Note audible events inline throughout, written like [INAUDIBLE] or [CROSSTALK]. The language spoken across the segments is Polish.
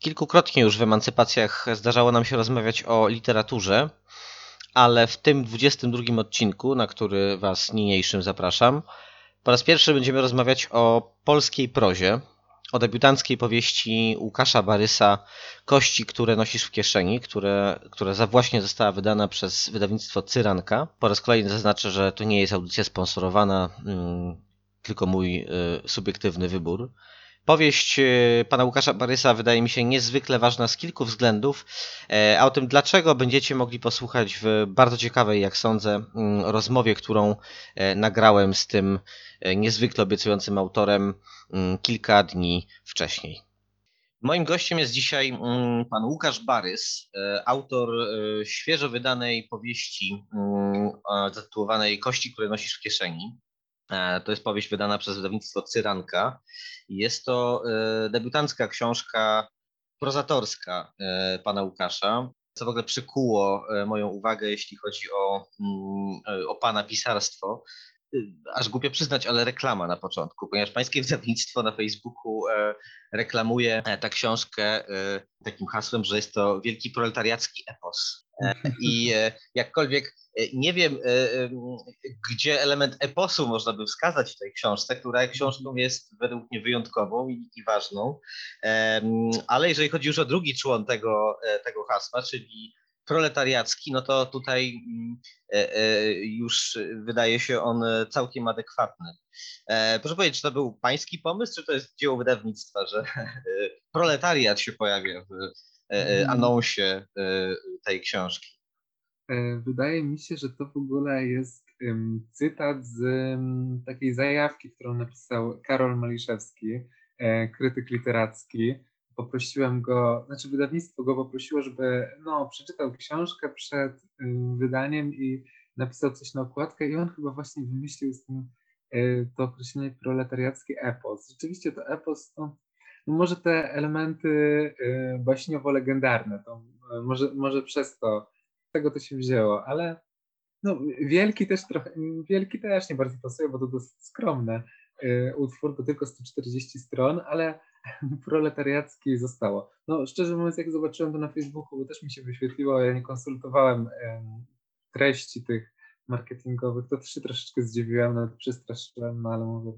Kilkukrotnie już w emancypacjach zdarzało nam się rozmawiać o literaturze, ale w tym 22 odcinku, na który Was niniejszym zapraszam, po raz pierwszy będziemy rozmawiać o polskiej prozie, o debiutanckiej powieści Łukasza Barysa Kości, które nosisz w kieszeni, które, która za właśnie została wydana przez wydawnictwo Cyranka. Po raz kolejny zaznaczę, że to nie jest audycja sponsorowana, mm, tylko mój y, subiektywny wybór. Powieść y, pana Łukasza Barysa wydaje mi się niezwykle ważna z kilku względów, e, a o tym dlaczego będziecie mogli posłuchać w bardzo ciekawej, jak sądzę, mm, rozmowie, którą e, nagrałem z tym e, niezwykle obiecującym autorem mm, kilka dni wcześniej. Moim gościem jest dzisiaj mm, pan Łukasz Barys, e, autor e, świeżo wydanej powieści zatytułowanej Kości, które nosisz w kieszeni. E, To jest powieść wydana przez wydawnictwo Cyranka. Jest to e, debiutancka książka prozatorska e, pana Łukasza, co w ogóle przykuło moją uwagę, jeśli chodzi o, mm, o pana pisarstwo. Aż głupio przyznać, ale reklama na początku, ponieważ pańskie [LAUGHS] wydawnictwo na Facebooku reklamuje tę książkę takim hasłem, że jest to wielki proletariacki epos. I e, jakkolwiek e, nie wiem, e, gdzie element eposu można by wskazać w tej książce, która książką jest według mnie wyjątkową i, ważną. Ale jeżeli chodzi już o drugi człon tego, tego hasła, czyli proletariacki, no to tutaj mm, już wydaje się on całkiem adekwatny. Proszę powiedzieć, czy to był pański pomysł, czy to jest dzieło wydawnictwa, że [LAUGHS] proletariat się pojawia w anonsie e, tej książki? E, Wydaje mi się, że to w ogóle jest cytat z takiej zajawki, którą napisał Karol Maliszewski, e, krytyk literacki. Poprosiłem go, znaczy wydawnictwo go poprosiło, żeby no, przeczytał książkę przed em, wydaniem i napisał coś na okładkę i on chyba właśnie wymyślił z tym e, to określenie proletariacki epos. Rzeczywiście to epos to no może te elementy e, baśniowo-legendarne, to e, może, może przez to z tego to się wzięło, ale no, wielki też trochę, wielki też nie bardzo pasuje, bo to dosyć skromny y, utwór, to tylko 140 stron, ale [LAUGHS] proletariacki zostało. No szczerze mówiąc, jak zobaczyłem to na Facebooku, bo też mi się wyświetliło, ja nie konsultowałem em, treści tych marketingowych, to się troszeczkę zdziwiłem, nawet przestraszyłem, no ale mówię,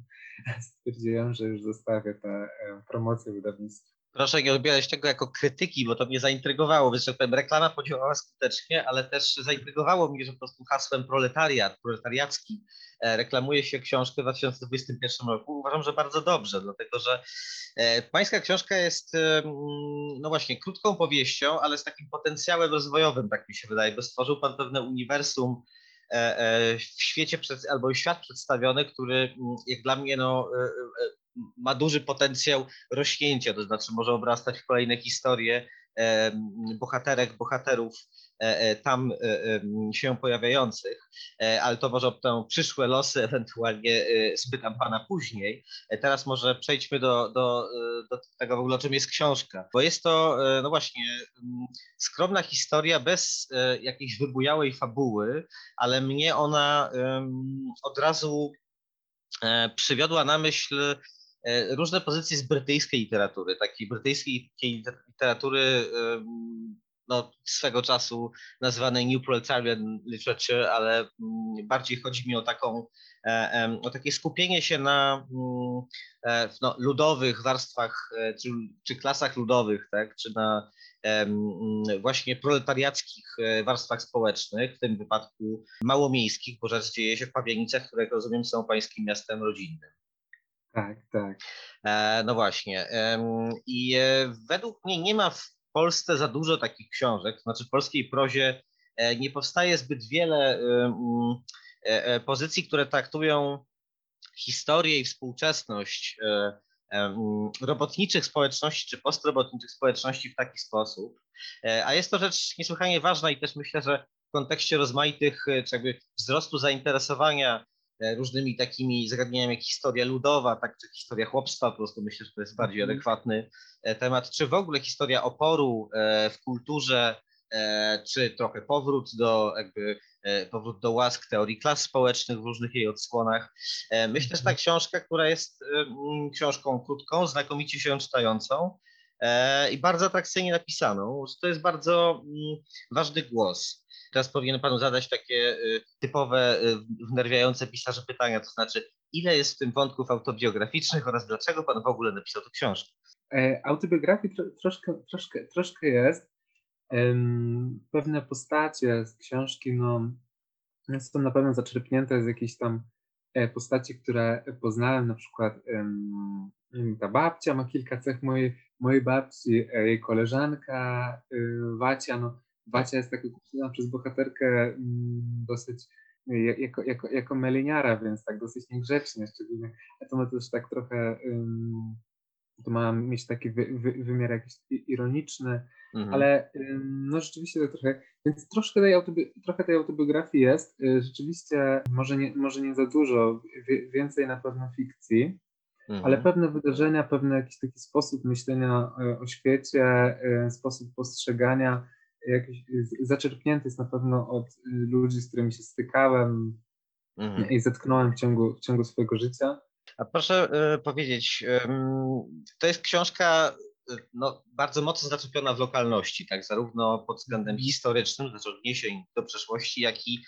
[LAUGHS] stwierdziłem, że już zostawię tę em, promocję wydawnictwa. Proszę nie odbierać tego jako krytyki, bo to mnie zaintrygowało. Powiem, reklama podziałała skutecznie, ale też zaintrygowało mnie, że po prostu hasłem proletariat, proletariacki e, reklamuje się książkę w 2021 roku. Uważam, że bardzo dobrze, dlatego że e, pańska książka jest e, no właśnie krótką powieścią, ale z takim potencjałem rozwojowym, tak mi się wydaje, bo stworzył pan pewne uniwersum e, e, w świecie albo świat przedstawiony, który mm, jak dla mnie no, e, e, ma duży potencjał rośnięcia, to znaczy może obrastać w kolejne historie e, bohaterek, bohaterów e, e, tam e, się pojawiających, ale to może o te przyszłe losy ewentualnie spytam pana później. Teraz może przejdźmy do, do, do tego w ogóle, czym jest książka, bo jest to no właśnie skromna historia bez jakiejś wybujałej fabuły, ale mnie ona od razu przywiodła na myśl różne pozycje z brytyjskiej literatury, takiej brytyjskiej liter- literatury no, swego czasu nazywanej New Proletarian Literature, ale mm, bardziej chodzi mi o taką e, o takie skupienie się na mm, e, no, ludowych warstwach e, czy, czy klasach ludowych, tak, czy na mm, właśnie proletariackich e, warstwach społecznych, w tym wypadku małomiejskich, bo rzecz dzieje się w Pabianicach, które jak rozumiem są pańskim miastem rodzinnym. Tak, tak. E, no właśnie. I e, według mnie nie ma w Polsce za dużo takich książek, to znaczy w polskiej prozie e, nie powstaje zbyt wiele pozycji, które traktują historię i współczesność robotniczych społeczności czy postrobotniczych społeczności w taki sposób. A jest to rzecz niesłychanie ważna i też myślę, że w kontekście rozmaitych, czy jakby wzrostu zainteresowania różnymi takimi zagadnieniami jak historia ludowa, tak, czy historia chłopstwa, po prostu myślę, że to jest bardziej mhm. adekwatny e, temat, czy w ogóle historia oporu e, w kulturze, czy trochę powrót do jakby powrót do łask teorii klas społecznych w różnych jej odsłonach. Myślę, że ta mhm. książka, która jest książką krótką, znakomicie się czytającą i bardzo atrakcyjnie napisaną, to jest bardzo ważny głos Teraz powinien Panu zadać takie y, typowe, y, wnerwiające pisarze pytania, to znaczy, ile jest w tym wątków autobiograficznych oraz dlaczego Pan w ogóle napisał tę książkę? E, autobiografii tro, troszkę, troszkę, troszkę jest. Pewne postacie z książki no, są na pewno zaczerpnięte z jakiejś tam e, postaci, które poznałem, na przykład ta babcia ma kilka cech mojej, mojej babci, e, jej koleżanka y, Wacia, no Wacia jest taka kupiona przez bohaterkę mm, dosyć jako, jako, jako meliniara, więc tak dosyć niegrzecznie, szczególnie to ma też tak trochę, to ma mieć taki wy, wy, wymiar jakiś ironiczny, mhm. ale no rzeczywiście to trochę, więc troszkę tej, autobi trochę tej autobiografii jest, y, rzeczywiście może nie, może nie za dużo, więcej na pewno fikcji, mhm. ale pewne wydarzenia, pewny jakiś taki sposób myślenia y, o świecie, y, sposób postrzegania jakiś zaczerpnięty jest na pewno od y, ludzi, z którymi się stykałem mhm. i zetknąłem w ciągu, w ciągu swojego życia. A proszę y, powiedzieć, y, to jest książka no, bardzo mocno zaczepiona w lokalności, tak, zarówno pod względem mhm. historycznym, znaczy odniesień do przeszłości, jak i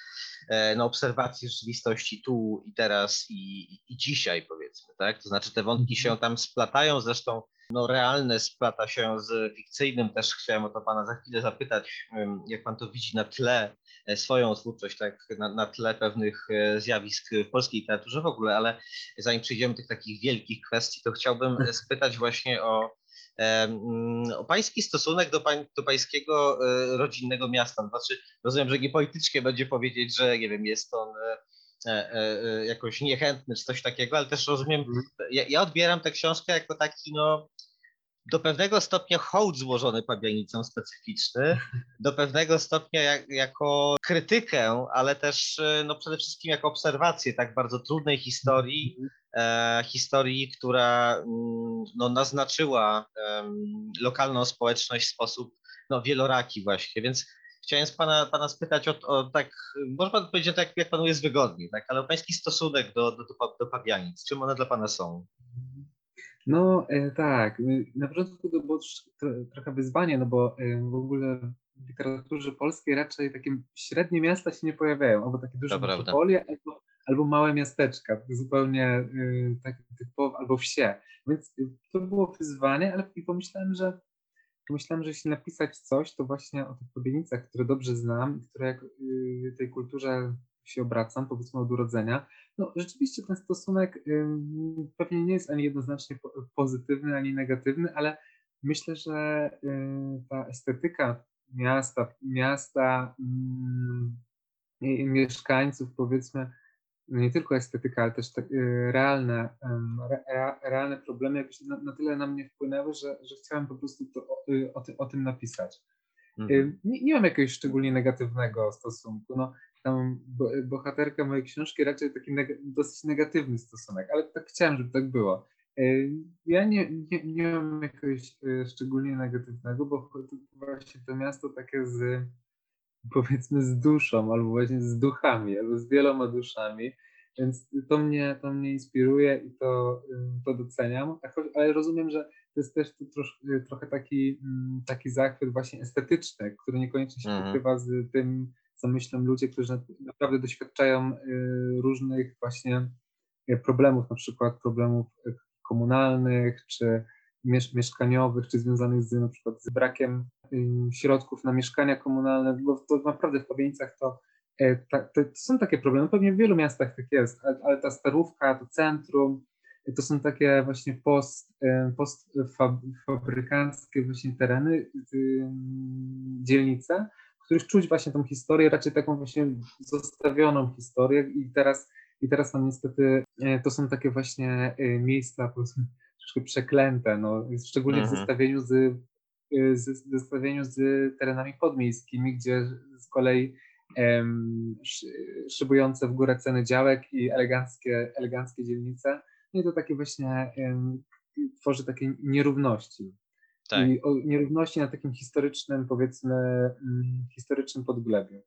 e, no, obserwacji rzeczywistości tu i teraz i, i dzisiaj, powiedzmy, tak? To znaczy te wątki się mhm. tam splatają, zresztą no, realne splata się z fikcyjnym. Też chciałem o to pana za chwilę zapytać, jak pan to widzi na tle e, swoją twórczość, tak na, na tle pewnych e, zjawisk w polskiej literaturze w ogóle, ale zanim przejdziemy do tych takich wielkich kwestii, to chciałbym e, spytać właśnie o pański stosunek do, pań, do pańskiego rodzinnego miasta. Znaczy, rozumiem, że nie politycznie będzie powiedzieć, że nie wiem, jest on jakoś niechętny czy coś takiego, ale też rozumiem, mhm. ja, ja odbieram tę książkę jako taki no do pewnego stopnia hołd złożony pabianicom specyficzny, do pewnego stopnia jak, jako krytykę, ale też e, no przede wszystkim jako obserwację tak bardzo trudnej historii, e, historii, która mm, no, naznaczyła lokalną społeczność w sposób no, wieloraki właśnie, więc chciałem z pana, pana spytać o, o tak, może pan powiedzieć tak, jak panu jest wygodnie, tak, ale o pański stosunek do, do, do, do pabianic, czym one dla pana są? No e, tak, y, na początku to było trochę wyzwanie, no bo e, w ogóle w literaturze polskiej raczej takie średnie miasta się nie pojawiają, albo takie duże metropolie, albo, albo małe miasteczka, zupełnie y, tak typowo, albo wsie. Więc y, to było wyzwanie, ale i pomyślałem, że pomyślałem, że jeśli napisać coś, to właśnie o tych podjęcach, które dobrze znam, które jak y, tej kulturze się obracam, powiedzmy od urodzenia, no rzeczywiście ten stosunek pewnie nie jest ani jednoznacznie pozytywny, ani negatywny, ale myślę, że ta estetyka miasta, miasta mieszkańców, powiedzmy, nie tylko estetyka, ale też te, realne, realne problemy jakoś na, na, tyle na mnie wpłynęły, że, że chciałem po prostu to, o, o, o tym napisać. Mhm. Nie, nie, mam jakiegoś szczególnie negatywnego stosunku. No, tam bohaterka mojej książki raczej taki neg dosyć negatywny stosunek, ale tak chciałem, żeby tak było. Ja nie, nie, nie mam jakiegoś szczególnie negatywnego, bo właśnie to miasto takie z powiedzmy z duszą, albo właśnie z duchami, albo z wieloma duszami, więc to mnie, to mnie inspiruje i to, to doceniam, ale rozumiem, że to jest też to trosz, trochę taki, mm, taki zachwyt właśnie estetyczny, który niekoniecznie się mhm. pokrywa z tym, co myślą ludzie, którzy naprawdę doświadczają y, różnych właśnie y, problemów, na przykład problemów y, komunalnych, czy mieszkaniowych, czy związanych z na przykład z brakiem środków na mieszkania komunalne, bo to naprawdę w Pawienicach to, to, to, są takie problemy, pewnie w wielu miastach tak jest, ale, ta starówka, to centrum, to są takie właśnie post, postfabrykanckie właśnie tereny, dzielnice, w których czuć właśnie tą historię, raczej taką właśnie zostawioną historię i teraz, i teraz tam niestety e, to są takie właśnie e, miejsca, powiedzmy, troszkę przeklęte, no, szczególnie w Mhm. zestawieniu z, y, z, w zestawieniu z terenami podmiejskimi, gdzie z kolei em, szy- szybujące w górę ceny działek i eleganckie, eleganckie dzielnice, no i to takie właśnie em, tworzy takie nierówności. Tak. I o, nierówności na takim historycznym, powiedzmy, mm, historycznym podglebiu.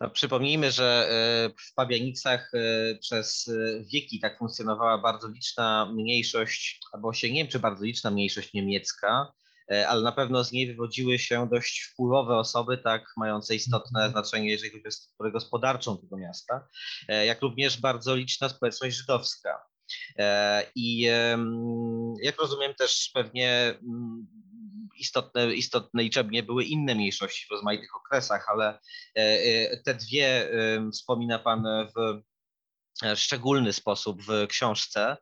No, przypomnijmy, że e, w Pabianicach e, przez e, wieki tak funkcjonowała bardzo liczna mniejszość, albo się nie wiem, czy bardzo liczna mniejszość niemiecka, ale na pewno z niej wywodziły się dość wpływowe osoby, tak, mające istotne znaczenie, jeżeli chodzi o strukturę gospodarczą tego miasta, jak również bardzo liczna społeczność żydowska. I jak rozumiem, też pewnie mm, istotne, istotne liczebnie były inne mniejszości w rozmaitych okresach, ale e, e, te dwie wspomina Pan w szczególny sposób w książce.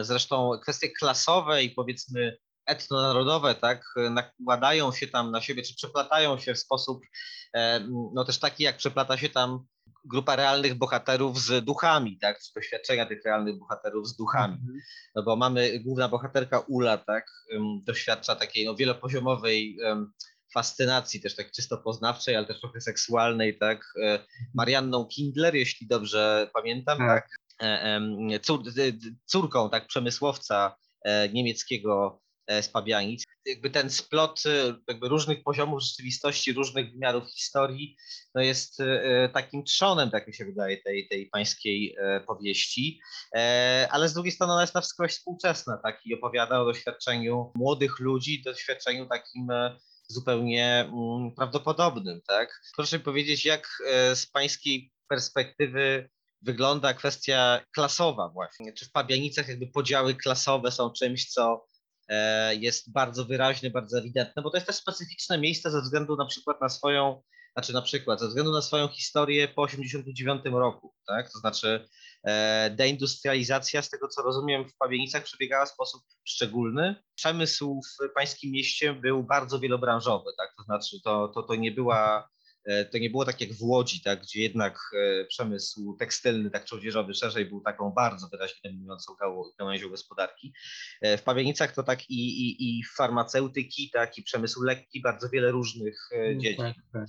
Zresztą kwestie klasowe i powiedzmy etnonarodowe, tak, nakładają się tam na siebie, czy przeplatają się w sposób, no też taki, jak przeplata się tam grupa realnych bohaterów z duchami, tak, z doświadczenia tych realnych bohaterów z duchami. Mhm. No bo mamy główna bohaterka Ula, tak, doświadcza takiej no, wielopoziomowej fascynacji, też tak czysto poznawczej, ale też trochę seksualnej, tak. E, Marianną Kindler, jeśli dobrze pamiętam, Tak. tak. e, Cór, córką tak przemysłowca e, niemieckiego z Pabianic. Jakby ten splot e, jakby różnych poziomów rzeczywistości, różnych wymiarów historii, no jest e, takim trzonem, tak mi się wydaje, tej, tej pańskiej e, powieści. E, ale z drugiej strony ona jest na wskroś współczesna, tak, i opowiada o doświadczeniu młodych ludzi, doświadczeniu takim e, zupełnie mm, prawdopodobnym, tak. Proszę powiedzieć, jak z pańskiej perspektywy wygląda kwestia klasowa właśnie? Czy w Pabianicach jakby podziały klasowe są czymś, co jest bardzo wyraźne, bardzo ewidentne, bo to jest też specyficzne miejsce ze względu na przykład na swoją, znaczy na przykład ze względu na swoją historię po 89 roku, tak? To znaczy e, deindustrializacja, z tego co rozumiem, w Pawienicach przebiegała w sposób szczególny. Przemysł w pańskim mieście był bardzo wielobranżowy, tak? To znaczy to, to, to nie była e, to nie było tak jak w Łodzi, tak, gdzie jednak e, przemysł tekstylny, tak odzieżowy szerzej był taką bardzo wyraźnie dominującą gałęzią gospodarki. E, W Pawienicach to tak i, i, i farmaceutyki, tak i przemysł lekki, bardzo wiele różnych e, dziedzin. Tak, tak.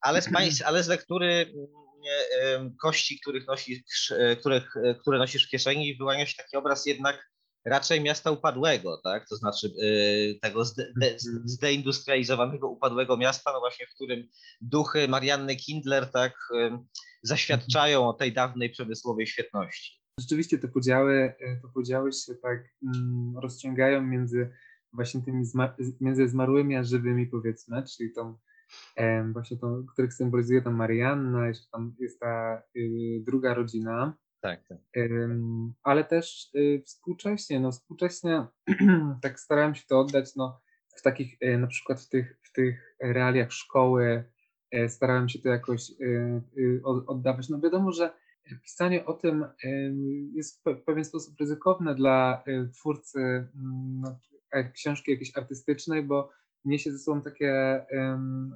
Ale z, pańs- ale z lektury mm, kości, których nosisz, e, których, e, które nosisz w kieszeni, wyłania się taki obraz jednak raczej miasta upadłego, tak? To znaczy e, tego zde, de, Mhm. zdeindustrializowanego, upadłego miasta, no właśnie w którym duchy Marianny Kindler tak em, zaświadczają o tej dawnej przemysłowej świetności. Rzeczywiście te podziały, e, te podziały się tak mm, rozciągają między właśnie tymi zma- między zmarłymi a żywymi powiedzmy, czyli tą em, właśnie tą, których symbolizuje tam Marianna, jeszcze tam jest ta y, druga rodzina, Tak, tak. Ale też y, współcześnie, no współcześnie [CLEARS THROAT] tak starałem się to oddać, no w takich y, na przykład w tych, w tych realiach szkoły y, starałem się to jakoś od- oddawać. No wiadomo, że pisanie o tym jest w pe- pewien sposób ryzykowne dla twórcy mm, no, e, książki jakiejś artystycznej, bo niesie ze sobą takie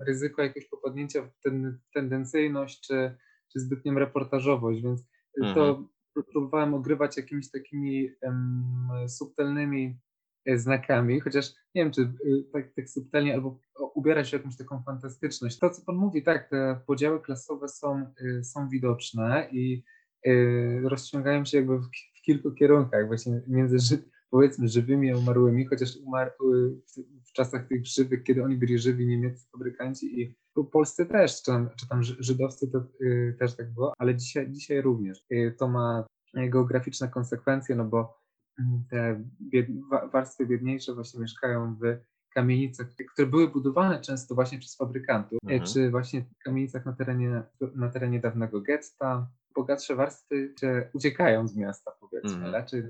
ryzyko jakiegoś popadnięcia w ten, tendencyjność czy, czy zbytnią reportażowość, więc to pró- próbowałem ogrywać jakimiś takimi em, subtelnymi e, znakami, chociaż nie wiem, czy y, tak, tak subtelnie, albo o, ubierać się jakąś taką fantastyczność. To, co Pan mówi, tak, te podziały klasowe są, y, są widoczne i y, rozciągają się jakby w, w kilku kierunkach, właśnie między powiedzmy żywymi a umarłymi, chociaż umar, y, w, w czasach tych żywych, kiedy oni byli żywi, niemieccy fabrykanci i po Polsce też, czy tam, czy tam Ży- żydowscy to y, też tak było, ale dzisiaj, dzisiaj również. Y, to ma geograficzne konsekwencje, no bo mm, te bied, wa- warstwy biedniejsze właśnie mieszkają w kamienicach, które były budowane często właśnie przez fabrykantów, y, Mhm. czy właśnie kamienicach na terenie, na terenie dawnego getta. Bogatsze warstwy uciekają z miasta, powiedzmy, Mhm. raczej.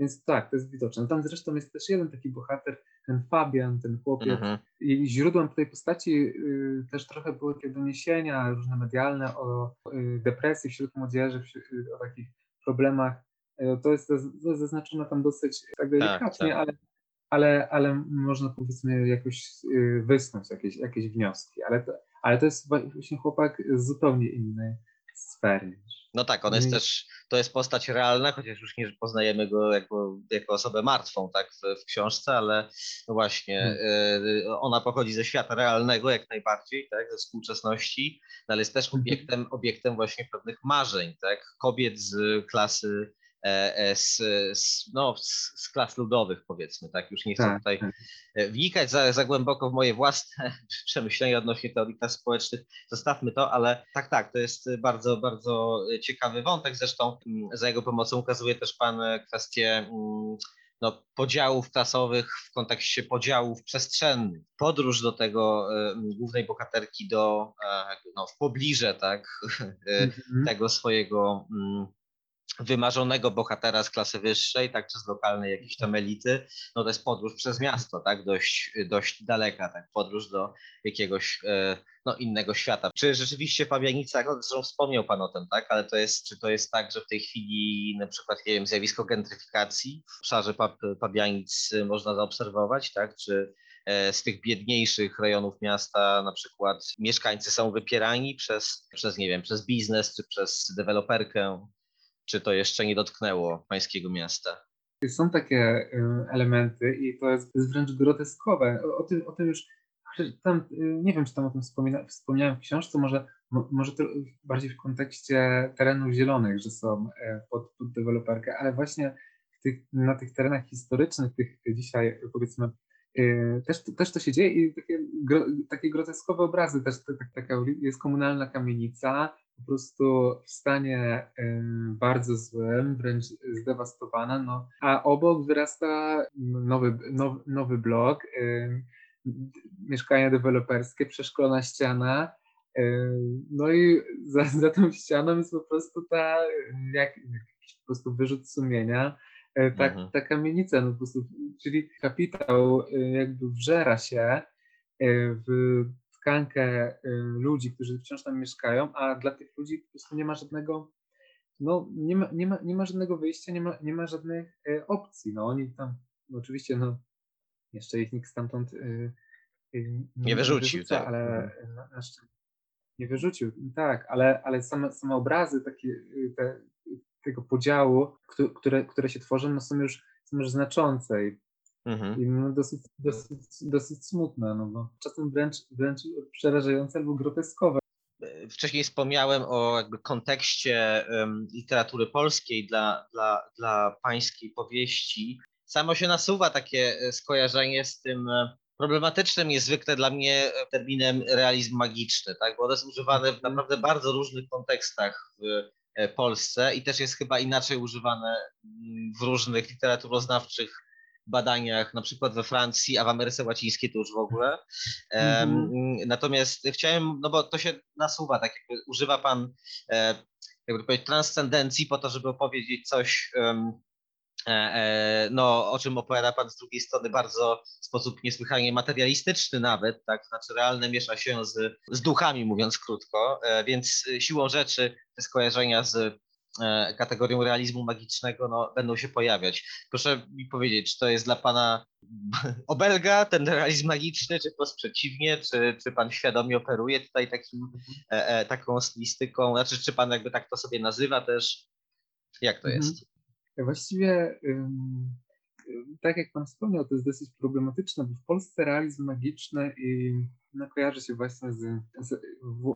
Więc tak, to jest widoczne. Tam zresztą jest też jeden taki bohater, ten Fabian, ten chłopiec, Mhm. i źródłem tej postaci y, też trochę były takie doniesienia różne medialne o y, depresji wśród młodzieży, wśród, y, o takich problemach. Y, to jest zaz- zaz- zaznaczone tam dosyć tak delikatnie, tak. Ale, ale, ale można powiedzmy jakoś y, wysnuć jakieś, jakieś wnioski. Ale to, ale to jest właśnie chłopak zupełnie innej No tak, on jest Mm. też, to jest postać realna, chociaż już nie poznajemy go jako, jako osobę martwą, tak, w, w książce, ale no właśnie, e, ona pochodzi ze świata realnego jak najbardziej, tak, ze współczesności, no ale jest też Mhm. obiektem, obiektem właśnie pewnych marzeń, tak, kobiet z klasy, z, z, no, z, z klas ludowych powiedzmy, tak, już nie chcę Tak, tutaj tak. e, wnikać za, za głęboko w moje własne [LAUGHS] przemyślenia odnośnie teorii klas społecznych, zostawmy to, ale tak, tak, to jest bardzo, bardzo ciekawy wątek. Zresztą mm, za jego pomocą ukazuje też Pan e, kwestię mm, no, podziałów klasowych w kontekście podziałów przestrzennych. Podróż do tego e, głównej bohaterki do, e, no, w pobliże, tak, [LAUGHS] e, Mhm. tego swojego mm, wymarzonego bohatera z klasy wyższej, tak, czy z lokalnej jakiejś tam elity, no to jest podróż przez miasto, tak, dość, dość daleka, tak, podróż do jakiegoś e, no, innego świata. Czy rzeczywiście w Pabianicach, no, zresztą wspomniał Pan o tym, tak, ale to jest, czy to jest tak, że w tej chwili na przykład, nie wiem, zjawisko gentryfikacji w obszarze Pab Pabianic można zaobserwować, tak, czy e, z tych biedniejszych rejonów miasta na przykład mieszkańcy są wypierani przez, przez nie wiem, przez biznes, czy przez deweloperkę, czy to jeszcze nie dotknęło pańskiego miasta? Są takie y, elementy i to jest, wręcz groteskowe. O, tym, o tym już tam, y, nie wiem, czy tam o tym wspomina, wspomniałem w książce, może, mo, może to bardziej w kontekście terenów zielonych, że są e, pod, pod deweloperkę, ale właśnie tych, na tych terenach historycznych, tych dzisiaj powiedzmy, y, też, też to się dzieje i takie, takie groteskowe obrazy, też tak, taka jest komunalna kamienica, po prostu w stanie y, bardzo złym, wręcz zdewastowana, no, a obok wyrasta nowy, nowy, nowy blok, y, mieszkania deweloperskie, przeszklona ściana, y, no i za, [LAUGHS] za tą ścianą jest po prostu ta, jak, jakiś po prostu wyrzut sumienia, ta, Mhm. ta kamienica, no po prostu, czyli kapitał jakby wżera się w tkankę y, ludzi, którzy wciąż tam mieszkają, a dla tych ludzi po prostu nie ma żadnego, no nie ma, nie ma, nie ma żadnego wyjścia, nie ma, nie ma żadnych y, opcji. No oni tam, no, oczywiście, no jeszcze ich nikt stamtąd y, y, Nie wyrzucił, wyrzuca, tak. ale na, na szczę- nie wyrzucił, tak, ale, ale same, same obrazy takie, te, tego podziału, któ- które, które się tworzą, no są już, są już znaczące i Mhm. i no dosyć, dosyć, dosyć smutne, no bo czasem wręcz, wręcz przerażające albo groteskowe. Wcześniej wspomniałem o jakby kontekście em, literatury polskiej dla, dla, dla pańskiej powieści. Samo się nasuwa takie e, skojarzenie z tym e, problematycznym niezwykle dla mnie e, terminem realizm magiczny, tak? bo on jest używany w naprawdę bardzo różnych kontekstach w Polsce i też jest chyba inaczej używane mm, w różnych literaturoznawczych badaniach, na przykład we Francji, a w Ameryce Łacińskiej to już w ogóle. Em, Mhm. Natomiast chciałem, no bo to się nasuwa, tak jakby używa pan, e, jakby to powiedzieć, transcendencji po to, żeby opowiedzieć coś, e, e, no, o czym opowiada pan z drugiej strony bardzo w sposób niesłychanie materialistyczny nawet, tak, znaczy realne miesza się z, z duchami, mówiąc krótko, więc siłą rzeczy te skojarzenia z kategorią realizmu magicznego no, będą się pojawiać. Proszę mi powiedzieć, czy to jest dla pana [LAUGHS] obelga, ten realizm magiczny, czy wprost przeciwnie, czy, czy pan świadomie operuje tutaj takim, e, e, taką stylistyką, znaczy czy pan jakby tak to sobie nazywa też, jak to Mhm. jest? Właściwie, tak jak Pan wspomniał, to jest dosyć problematyczne, bo w Polsce realizm magiczny i no, kojarzy się właśnie z, z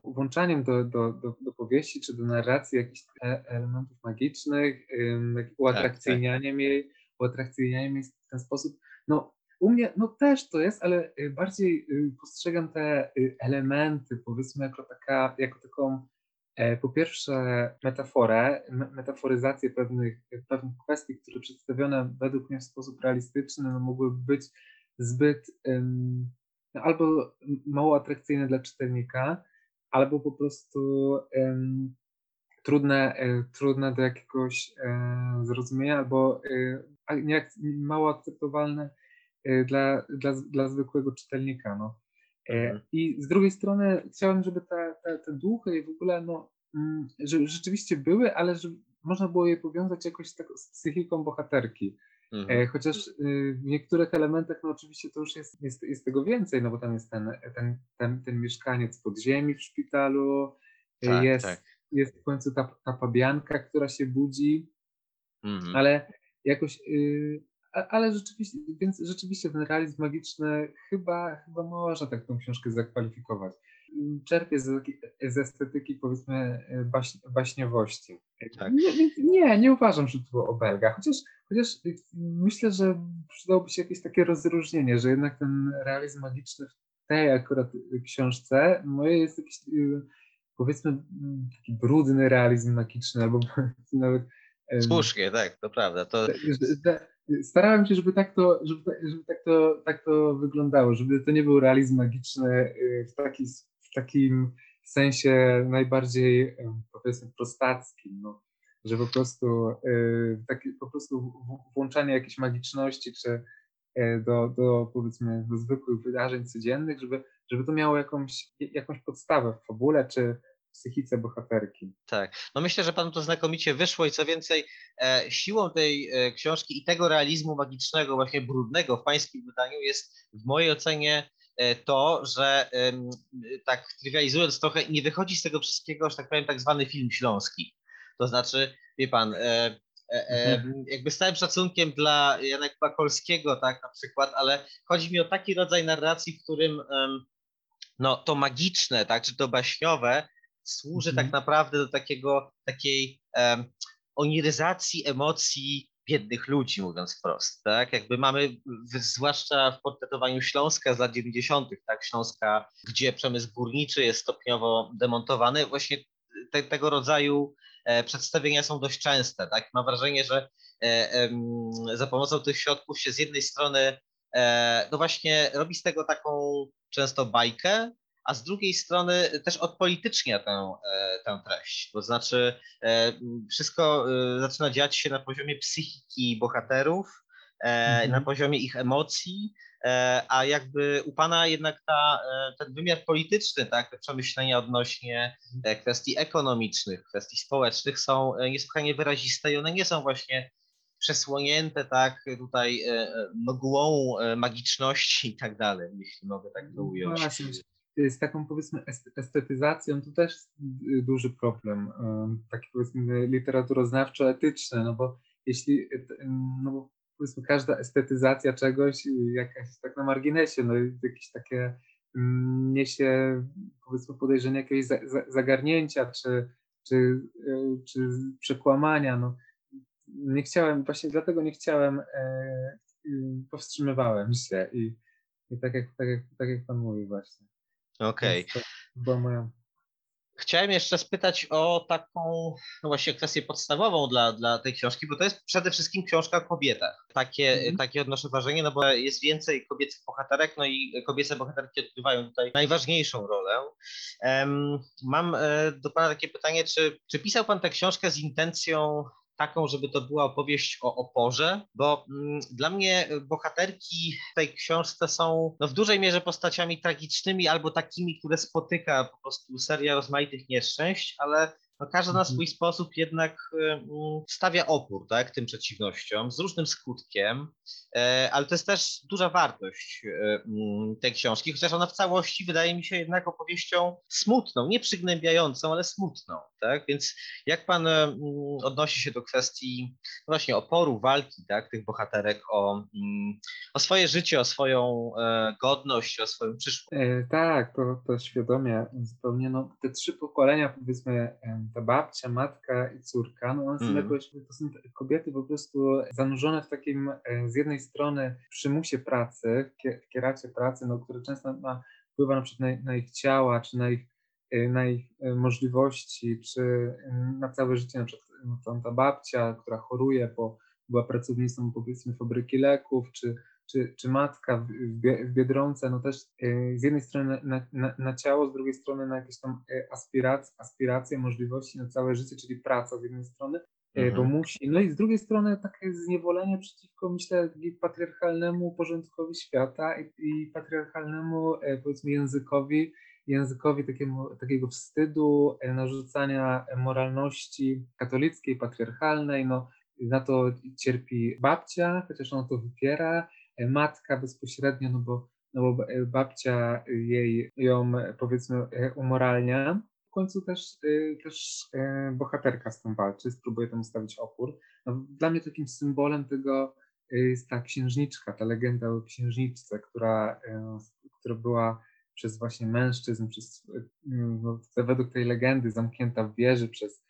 włączaniem do, do, do, do powieści czy do narracji jakichś e- elementów magicznych, ym, tak- uatrakcyjnianiem jej, uatrakcyjnianiem jej w ten sposób. No, u mnie no też to jest, ale y, bardziej y, postrzegam te y, elementy, powiedzmy, jako, taka, jako taką Po pierwsze, metaforę, me- metaforyzację pewnych, pewnych kwestii, które przedstawione według mnie w sposób realistyczny no, mogłyby być zbyt ym, no, albo mało atrakcyjne dla czytelnika, albo po prostu ym, trudne, y, trudne do jakiegoś y, zrozumienia, albo a nie, mało akceptowalne y, dla, dla, dla zwykłego czytelnika. No. E, Mhm. I z drugiej strony chciałem, żeby te, te, te duchy w ogóle, no, mm, że rzeczywiście były, ale żeby można było je powiązać jakoś tak z psychiką bohaterki. Mhm. E, Chociaż y, w niektórych elementach, no oczywiście to już jest, jest, jest tego więcej, no bo tam jest ten, ten, ten, ten mieszkaniec podziemi w szpitalu, y, Tak, jest, tak. jest w końcu ta, ta pabianka, która się budzi, Mhm. ale jakoś, y, ale rzeczywiście, więc rzeczywiście ten realizm magiczny chyba, chyba można tak tą książkę zakwalifikować. Czerpie z, z estetyki powiedzmy baś, baśniowości. Tak. Nie, nie, nie uważam, że to było obelga, chociaż, chociaż myślę, że przydałoby się jakieś takie rozróżnienie, że jednak ten realizm magiczny w tej akurat książce moje jest jakiś y, powiedzmy taki brudny realizm magiczny, albo [LAUGHS] nawet Słusznie, tak, to prawda. To, Starałem się, żeby tak to, żeby, tak- żeby tak, to, tak to wyglądało, żeby to nie był realizm magiczny y, w, taki, w takim sensie najbardziej em, powiedzmy prostackim, no, że po prostu y, taki, po prostu włączanie jakiejś magiczności czy do, do powiedzmy do zwykłych wydarzeń codziennych, żeby, żeby to miało jakąś, jakąś podstawę w fabule czy psychice bohaterki. Tak. No myślę, że panu to znakomicie wyszło i co więcej, e, siłą tej e, książki i tego realizmu magicznego, właśnie brudnego w pańskim wydaniu jest w mojej ocenie e, to, że tak trywializując trochę, nie wychodzi z tego wszystkiego, że tak powiem, tak zwany film śląski. To znaczy, wie pan, e, e, e, jakby z całym szacunkiem dla Jana Kolskiego, tak na przykład, ale chodzi mi o taki rodzaj narracji, w którym no, to magiczne, tak, czy to baśniowe służy Mhm. tak naprawdę do takiego, takiej em, oniryzacji emocji biednych ludzi, mówiąc wprost, tak? Jakby mamy, zwłaszcza w portretowaniu Śląska z lat 90., tak? Śląska, gdzie przemysł górniczy jest stopniowo demontowany, właśnie te, tego rodzaju e, przedstawienia są dość częste, tak? Mam wrażenie, że e, em, za pomocą tych środków się z jednej strony e, no właśnie robi z tego taką często bajkę, a z drugiej strony też odpolitycznia tę, e, tę treść. To znaczy, e, wszystko e, zaczyna dziać się na poziomie psychiki bohaterów, Mhm. na poziomie ich emocji, a jakby u pana jednak ta, ten wymiar polityczny, tak, te przemyślenia odnośnie kwestii ekonomicznych, kwestii społecznych są niesłychanie wyraziste i one nie są właśnie przesłonięte tak tutaj mgłą magiczności i tak dalej, jeśli mogę tak to ująć. Właśnie, z taką powiedzmy est- estetyzacją to też duży problem, ym, taki powiedzmy literaturoznawczo-etyczny, no bo jeśli, ym, no bo powiedzmy każda estetyzacja czegoś, y, jakaś tak na marginesie, no jakieś takie niesie powiedzmy podejrzenie jakiegoś za, za, zagarnięcia czy, czy, y, czy przekłamania, no nie chciałem, właśnie dlatego nie chciałem, e, powstrzymywałem się i, i tak, jak, tak, jak, tak jak pan mówi właśnie. Okej. Była moja. Chciałem jeszcze spytać o taką no właśnie kwestię podstawową dla, dla tej książki, bo to jest przede wszystkim książka o kobietach. Takie, Mhm. takie odnoszę wrażenie, no bo jest więcej kobiecych bohaterek, no i kobiece bohaterki odgrywają tutaj najważniejszą rolę. Em, mam e, do Pana takie pytanie, czy, czy pisał Pan tę książkę z intencją taką, żeby to była opowieść o oporze, bo mm, dla mnie bohaterki w tej książce są no, w dużej mierze postaciami tragicznymi albo takimi, które spotyka po prostu seria rozmaitych nieszczęść, ale no, każda na Mhm. swój sposób jednak y, mm, stawia opór tak, tym przeciwnościom z różnym skutkiem, e, ale to jest też duża wartość e, mm, tej książki, chociaż ona w całości wydaje mi się jednak opowieścią smutną, nie przygnębiającą, ale smutną. Tak? Więc jak pan e, mm, odnosi się do kwestii właśnie oporu, walki tak, tych bohaterek o, o swoje życie, o swoją godność, o swoją przyszłość? Tak, to, to świadomie zupełnie. No, te trzy pokolenia, powiedzmy, ta babcia, matka i córka, no one są Mhm. jakoś, to są kobiety po prostu zanurzone w takim e, z jednej strony przymusie pracy, w kie- w kieracie pracy, no, który często ma, wpływa na przykład na, na ich ciała, czy na ich, e, na ich e, możliwości, czy em, na całe życie, na przykład no, ta babcia, która choruje, bo była pracownicą powiedzmy fabryki leków, czy czy, czy matka w, w, Bie- w Biedronce, no też e, z jednej strony na, na, na ciało, z drugiej strony na jakieś tam e, aspiracje, aspiracje, możliwości na całe życie, czyli praca z jednej strony, e, bo Mhm. musi, no i z drugiej strony takie zniewolenie przeciwko, myślę, patriarchalnemu porządkowi świata i, i patriarchalnemu, powiedzmy, językowi, językowi takiemu, takiego wstydu, narzucania moralności katolickiej, patriarchalnej, no na to cierpi babcia, chociaż ona to wypiera, matka bezpośrednio, no bo, no bo ba- babcia jej ją powiedzmy umoralnia. końcu też, y, też y, bohaterka z tym walczy, spróbuje temu stawić opór. No, dla mnie takim symbolem tego jest ta księżniczka, ta legenda o księżniczce, która, która była przez właśnie mężczyzn, przez, no, według tej legendy zamknięta w wieży przez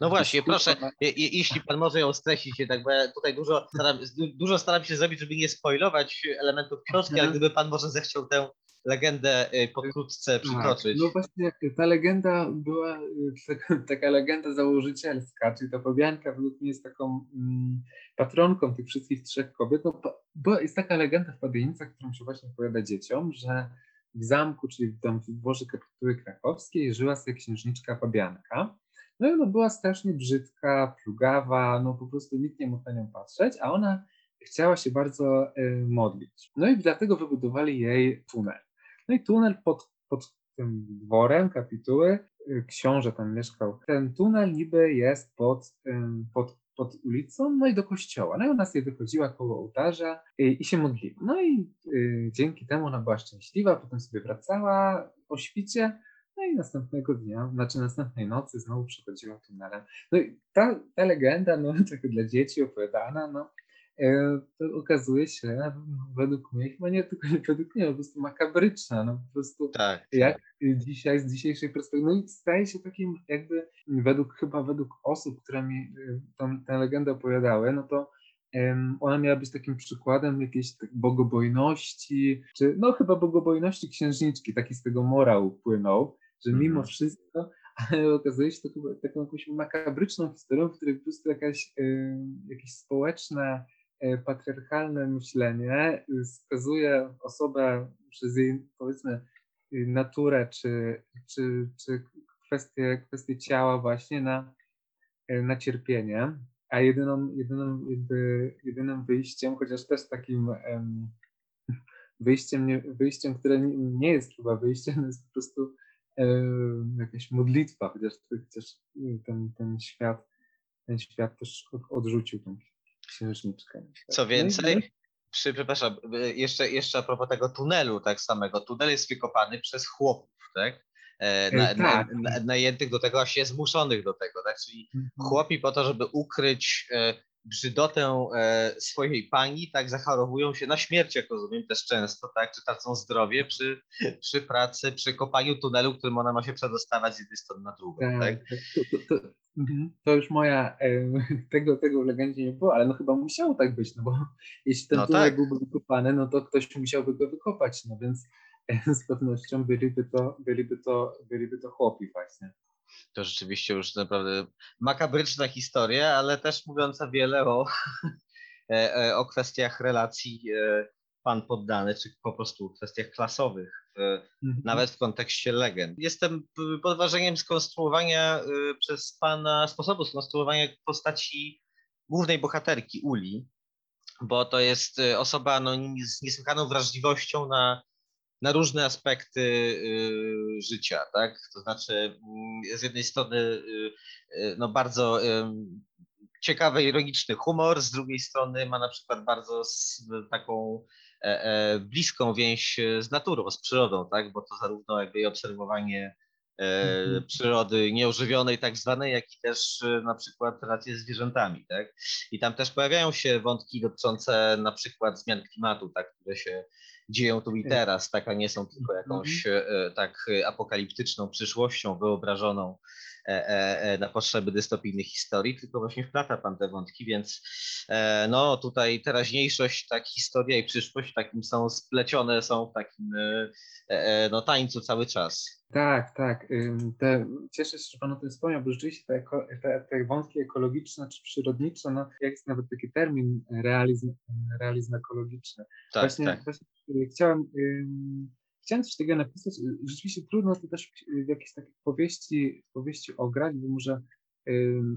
no właśnie, proszę, jeśli pan może ją streścić, tak, bo ja tutaj dużo staram, dużo staram się zrobić, żeby nie spoilować elementów książki, ale gdyby pan może zechciał tę legendę y, pokrótce tak, przytoczyć. No właśnie, ta legenda była y, [LAUGHS] taka legenda założycielska, czyli ta Pobianka według mnie jest taką mm, patronką tych wszystkich trzech kobiet. No, bo jest taka legenda w Padienicach, którą się właśnie opowiada dzieciom, że w zamku, czyli tam w dworze kapituły krakowskiej żyła sobie księżniczka Fabianka. No i była strasznie brzydka, plugawa, no po prostu nikt nie mógł na nią patrzeć, a ona chciała się bardzo y, modlić. No i dlatego wybudowali jej tunel. No i tunel pod, pod tym dworem kapituły, y, książę tam mieszkał. Ten tunel niby jest pod, y, pod, pod ulicą, no i do kościoła. No i ona sobie wychodziła koło ołtarza i, i się modliła. No i y, dzięki temu ona była szczęśliwa, potem sobie wracała o świcie, no i następnego dnia, znaczy następnej nocy znowu przechodziła tunelem. No i ta, ta legenda, no [LAUGHS] trochę dla dzieci opowiadana, no E, to okazuje się, według mnie, chyba nie tylko według mnie, po prostu makabryczna, no po prostu tak. jak dzisiaj, z dzisiejszej perspektywy, no i staje się takim jakby, według, chyba według osób, które mi e, tą, tę legendę opowiadały, no to um, ona miała być takim przykładem jakiejś tak bogobojności, czy no chyba bogobojności księżniczki, taki z tego morał płynął, że mimo mm. wszystko ale okazuje się to chyba taką jakąś makabryczną historią, w której po prostu jakaś, y, jakieś społeczne E, patriarchalne myślenie y, skazuje osobę przez jej, powiedzmy, y, naturę czy, czy, czy kwestie, kwestie ciała właśnie na, e, na cierpienie, a jedyną, jedyną, jakby, jedynym wyjściem, chociaż też takim um, wyjściem, nie, wyjściem, które nie jest chyba wyjściem, jest po prostu jakaś modlitwa, chociaż, chociaż ten, ten świat ten świat też odrzucił tą księżniczkę. Co no więcej, przy, przepraszam, jeszcze, jeszcze a propos tego tunelu tak samego. Tunel jest wykopany przez chłopów, tak? E, e, na, tak. Na, najętych do tego, a się zmuszonych do tego, tak? Czyli mhm. chłopi po to, żeby ukryć e, brzydotę e, swojej pani, tak zachorowują się na śmierć, jak rozumiem też często, tak, czy tracą zdrowie przy, przy pracy, przy kopaniu tunelu, którym ona ma się przedostawać z jednej strony na drugą, tak? tak? tak. To, to, to, mhm. to, już moja, e, [LAUGHS] tego, tego w legendzie nie było, ale no chyba musiało tak być, no bo [LAUGHS] jeśli ten no tunel tak. byłby wykopany, no to ktoś musiałby go wykopać, no więc e, [LAUGHS] z pewnością byliby to, byliby to, byliby to chłopi właśnie to rzeczywiście już naprawdę makabryczna historia, ale też mówiąca wiele o, [LAUGHS] e, e, o kwestiach relacji e, pan poddany, czy po prostu kwestiach klasowych, mhm. nawet w kontekście legend. Jestem pod wrażeniem skonstruowania przez pana, sposobu skonstruowania postaci głównej bohaterki, Uli, bo to jest osoba no, z niesłychaną wrażliwością na na różne aspekty y, życia, tak? To znaczy, mm, z jednej strony, y, y, no bardzo ciekawy, ironiczny humor, z drugiej strony ma na przykład bardzo taką e, e, bliską więź z naturą, z przyrodą, tak? Bo to zarówno jakby obserwowanie e, mhm. przyrody nieożywionej tak zwanej, jak i też na przykład relacje z zwierzętami, tak? I tam też pojawiają się wątki dotyczące na przykład zmian klimatu, tak, które się dzieją tu i teraz, tak, a nie są tylko mhm. jakąś e, tak apokaliptyczną przyszłością wyobrażoną e, e, na potrzeby dystopijnych historii, tylko właśnie wplata pan te wątki, więc no tutaj teraźniejszość, tak historia i przyszłość takim są splecione, są w takim no, tańcu cały czas. Tak, tak. Te, cieszę się, że Pan o tym wspomniał, bo rzeczywiście te, te, te wątki ekologiczne czy przyrodnicze, no jest nawet taki termin realizm, realizm ekologiczny. Tak, właśnie, tak. właśnie chciałem, chciałem coś takiego napisać. Rzeczywiście trudno to też w jakiejś takiej powieści, powieści ograć, bo może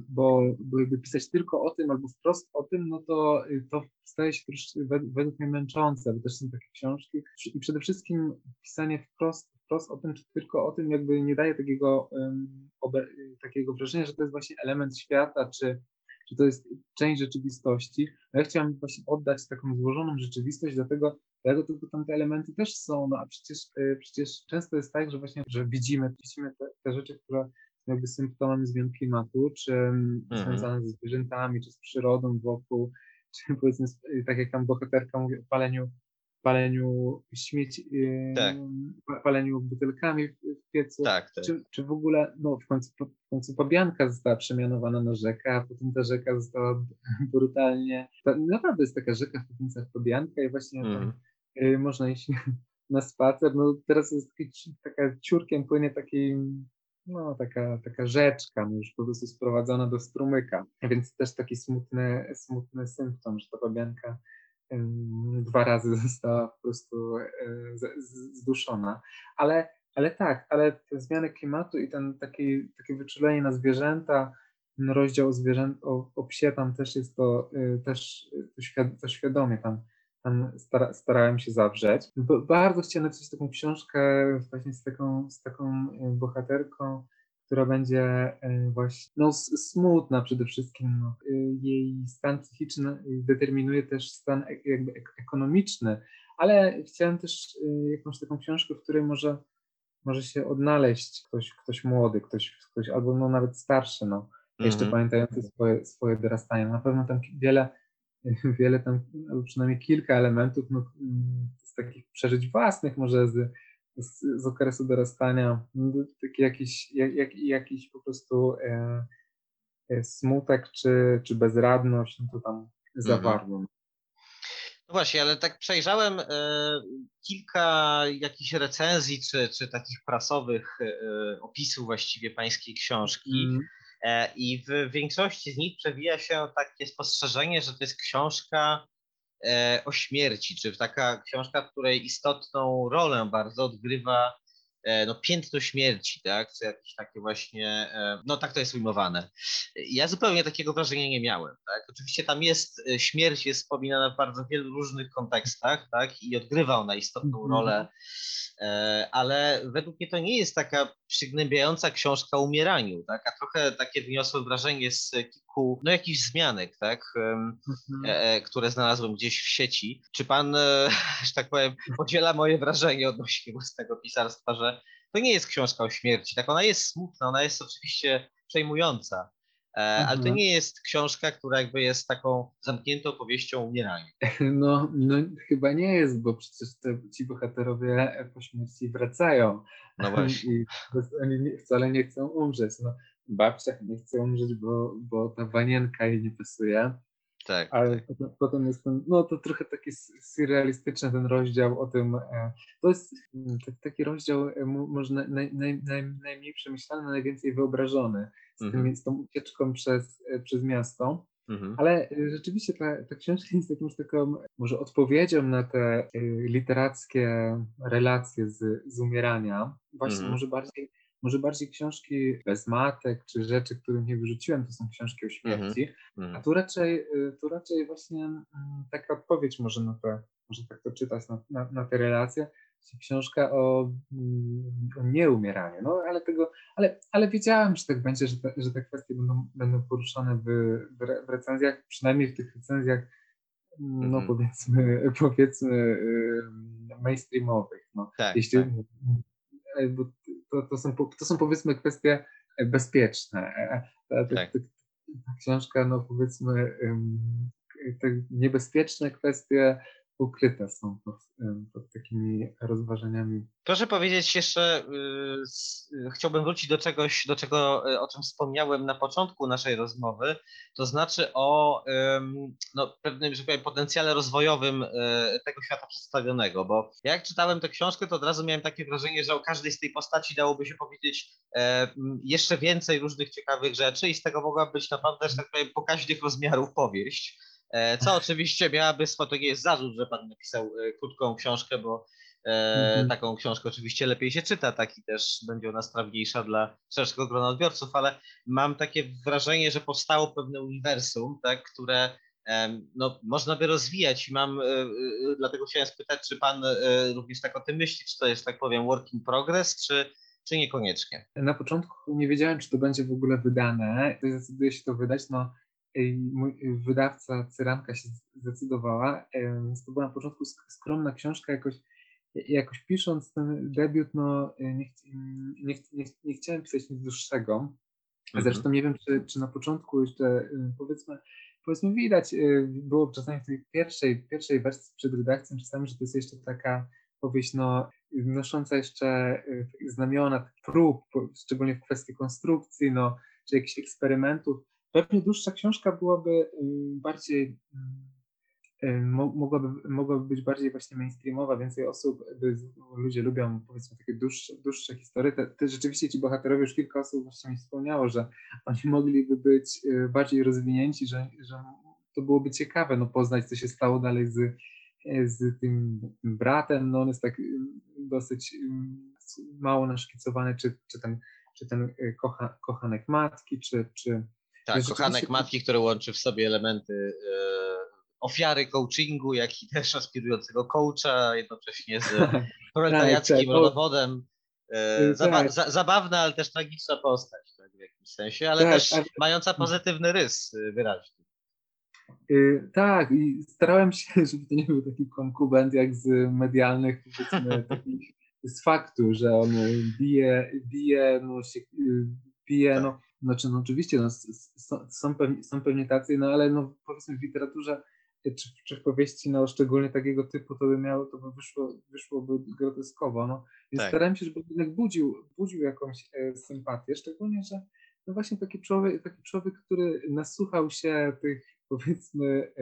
bo, jakby pisać tylko o tym albo wprost o tym, no to, to staje się troszkę według mnie męczące, bo też są takie książki i przede wszystkim pisanie wprost, wprost o tym, czy tylko o tym jakby nie daje takiego, takiego wrażenia, że to jest właśnie element świata, czy czy to jest część rzeczywistości. Ja chciałem właśnie oddać taką złożoną rzeczywistość, dlatego, dlatego tam te elementy też są, no a przecież, e, przecież często jest tak, że właśnie, że widzimy, widzimy te, te rzeczy, które są jakby symptomami zmian klimatu, czy mm, Mhm. związane ze zwierzętami, czy z przyrodą wokół, czy powiedzmy, tak jak tam bohaterka mówi o paleniu, paleniu śmieci, Tak. pa- paleniu butelkami w, piecu, Tak, tak. czy, czy w ogóle, no w końcu, w końcu Pabianka została przemianowana na rzekę, a potem ta rzeka została [LAUGHS] brutalnie, ta, naprawdę jest taka rzeka w Pabiancach Pabianka i właśnie tam Mhm. y, można iść [LAUGHS] na spacer, no teraz jest taki, taka ciurkiem płynie taki, no taka, taka rzeczka, no już po prostu sprowadzona do strumyka, więc też taki smutny, smutny symptom, że ta Pabianka ym, dwa razy [LAUGHS] została po prostu z- zduszona, ale ale tak, ale te zmiany klimatu i ten taki, takie wyczulenie na zwierzęta, rozdział o, zwierzę, o, o psie, tam też jest to, y, też y, to, świad, to świadomie tam, tam stara, starałem się zawrzeć. Bardzo chciałem napisać taką książkę właśnie z taką, z taką bohaterką, która będzie y, właśnie no, smutna przede wszystkim. No. Y, Jej stan psychiczny y, determinuje też stan e- jakby ek- ekonomiczny, ale chciałem też jakąś taką książkę, w której może może się odnaleźć ktoś, ktoś młody, ktoś, ktoś albo no nawet starszy, no, jeszcze Mhm. pamiętający swoje, swoje dorastanie. Na pewno tam wiele, wiele tam, albo przynajmniej kilka elementów no, mm, z takich przeżyć własnych może z, z, z okresu dorastania, taki jakiś, jak, jak, jakiś po prostu e, e, smutek czy, czy bezradność, no to tam zawarło. No właśnie, ale tak przejrzałem e, kilka jakichś recenzji czy, czy takich prasowych e, opisów właściwie pańskiej książki. Mm, E, I w większości z nich przewija się takie spostrzeżenie, że to jest książka o śmierci, czy taka książka, w której istotną rolę bardzo odgrywa e, no, piętno śmierci, tak? Czy jakieś takie właśnie, e, no tak to jest ujmowane. Ja zupełnie takiego wrażenia nie miałem, tak? Oczywiście tam jest, e, śmierć jest wspominana w bardzo wielu różnych kontekstach, tak? I odgrywa ona istotną Mhm. rolę, e, ale według mnie to nie jest taka przygnębiająca książka o umieraniu, tak? A trochę takie wniosłem wrażenie z kilku, no jakichś wzmianek, tak? Mhm. e, e, które znalazłem gdzieś w sieci. Czy pan, e, [LAUGHS] że tak powiem, podziela moje wrażenie odnośnie własnego pisarstwa, że to nie jest książka o śmierci, tak? Ona jest smutna, ona jest oczywiście przejmująca, e, ale to Mhm. nie jest książka, która jakby jest taką zamkniętą powieścią o umieraniu. [LAUGHS] No, no chyba nie jest, bo przecież te, ci bohaterowie po śmierci wracają. No [LAUGHS] właśnie. I oni wcale nie chcą umrzeć. No, babcia nie chce umrzeć, bo, bo ta wanienka jej nie pasuje. Tak. Ale potem, potem jest ten, no to trochę taki surrealistyczny ten rozdział o tym. E, to jest mm, ta- taki rozdział e, mo- może naj, naj, naj, naj, najmniej przemyślany, najwięcej wyobrażony z, Mhm. tymi, z tą ucieczką przez, e, przez miasto. Mhm. Ale rzeczywiście ta, ta książka jest taką, może odpowiedzią na te literackie relacje z, z umierania. Właśnie Mhm. może bardziej, może bardziej książki bez matek, czy rzeczy, których nie wyrzuciłem, to są książki o śmierci. A Mhm. tu raczej, y, tu raczej właśnie mm, taka odpowiedź może na te, może tak to czytać, na, na, na te relacje. Książka o, mm, o nieumieraniu. No ale tego, ale, ale wiedziałem, że tak będzie, że te, że te kwestie będą, będą poruszane w, w, re- w recenzjach, przynajmniej w tych recenzjach, mm, no Mhm. powiedzmy, [LAUGHS] powiedzmy y, mainstreamowych. No. Tak, Jeśli, tak. E, bo to, to, są, to są powiedzmy kwestie e, bezpieczne. E, Ta, ta, Tak. ta, ta książka, no powiedzmy, te niebezpieczne kwestie ukryte są pod, pod takimi rozważaniami. Proszę powiedzieć jeszcze, y, y, chciałbym wrócić do czegoś, do czego, y, o czym wspomniałem na początku naszej rozmowy, to znaczy o no, pewnym, że powiem, potencjale rozwojowym tego świata przedstawionego, bo jak czytałem tę książkę, to od razu miałem takie wrażenie, że o każdej z tej postaci dałoby się powiedzieć e, jeszcze więcej różnych ciekawych rzeczy i z tego mogła być naprawdę, że tak powiem, pokaźnych rozmiarów powieść. E, Co oczywiście miałaby swój, to nie jest zarzut, że pan napisał e, krótką książkę, bo e, Mhm. taką książkę oczywiście lepiej się czyta, tak i też będzie ona strawniejsza dla szerszego grona odbiorców, ale mam takie wrażenie, że powstało pewne uniwersum, tak, które no, można by rozwijać i mam, dlatego chciałem spytać, czy pan również tak o tym myśli, czy to jest, tak powiem, work in progress, czy, czy niekoniecznie? Na początku nie wiedziałem, czy to będzie w ogóle wydane. To Zdecyduję się to wydać. No, mój wydawca Cyranka się zdecydowała. To była na początku skromna książka, jakoś, jakoś pisząc ten debiut, no nie, nie, nie, nie chciałem pisać nic dłuższego. Mhm. Zresztą nie wiem, czy, czy na początku jeszcze powiedzmy, powiedzmy widać, było czasami w tej pierwszej, pierwszej wersji przed redakcją, czasami, że to jest jeszcze taka powieść no, nosząca jeszcze znamiona prób, szczególnie w kwestii konstrukcji, no, czy jakichś eksperymentów. Pewnie dłuższa książka byłaby bardziej, mogłaby, mogłaby być bardziej właśnie mainstreamowa, więcej osób, ludzie lubią powiedzmy takie dłuższe, dłuższe historie. Te, te rzeczywiście ci bohaterowie, już kilka osób właśnie mi wspomniało, że oni mogliby być y, bardziej rozwinięci, że, że to byłoby ciekawe no, poznać, co się stało dalej z, z tym bratem. No, on jest tak y, dosyć y, mało naszkicowany, czy, czy ten czy ten y, kocha, kochanek matki, czy... czy tak, kochanek matki, który łączy w sobie elementy e, ofiary coachingu, jak i też aspirującego coacha, jednocześnie z [LAUGHS] proletariackim tak, tak, rodowodem. E, zaba tak. za, zabawna, ale też tragiczna postać tak, w jakimś sensie, ale tak, też ale... mająca pozytywny rys wyraźny. Yy, tak, i starałem się, [LAUGHS] żeby to nie był taki konkubent jak z medialnych, powiedzmy, [LAUGHS] takich z faktu, że on bije, bije, no się bije, no, znaczy no oczywiście no, są, pewnie, są pewnie tacy, no ale no powiedzmy w literaturze czy, czy w powieści, no szczególnie takiego typu, to by miało, to by wyszło, wyszłoby groteskowo, no. Więc tak. starałem się, żeby jednak budził, budził jakąś e, sympatię, szczególnie, że no właśnie taki człowiek, taki człowiek, który nasłuchał się tych [LAUGHS] powiedzmy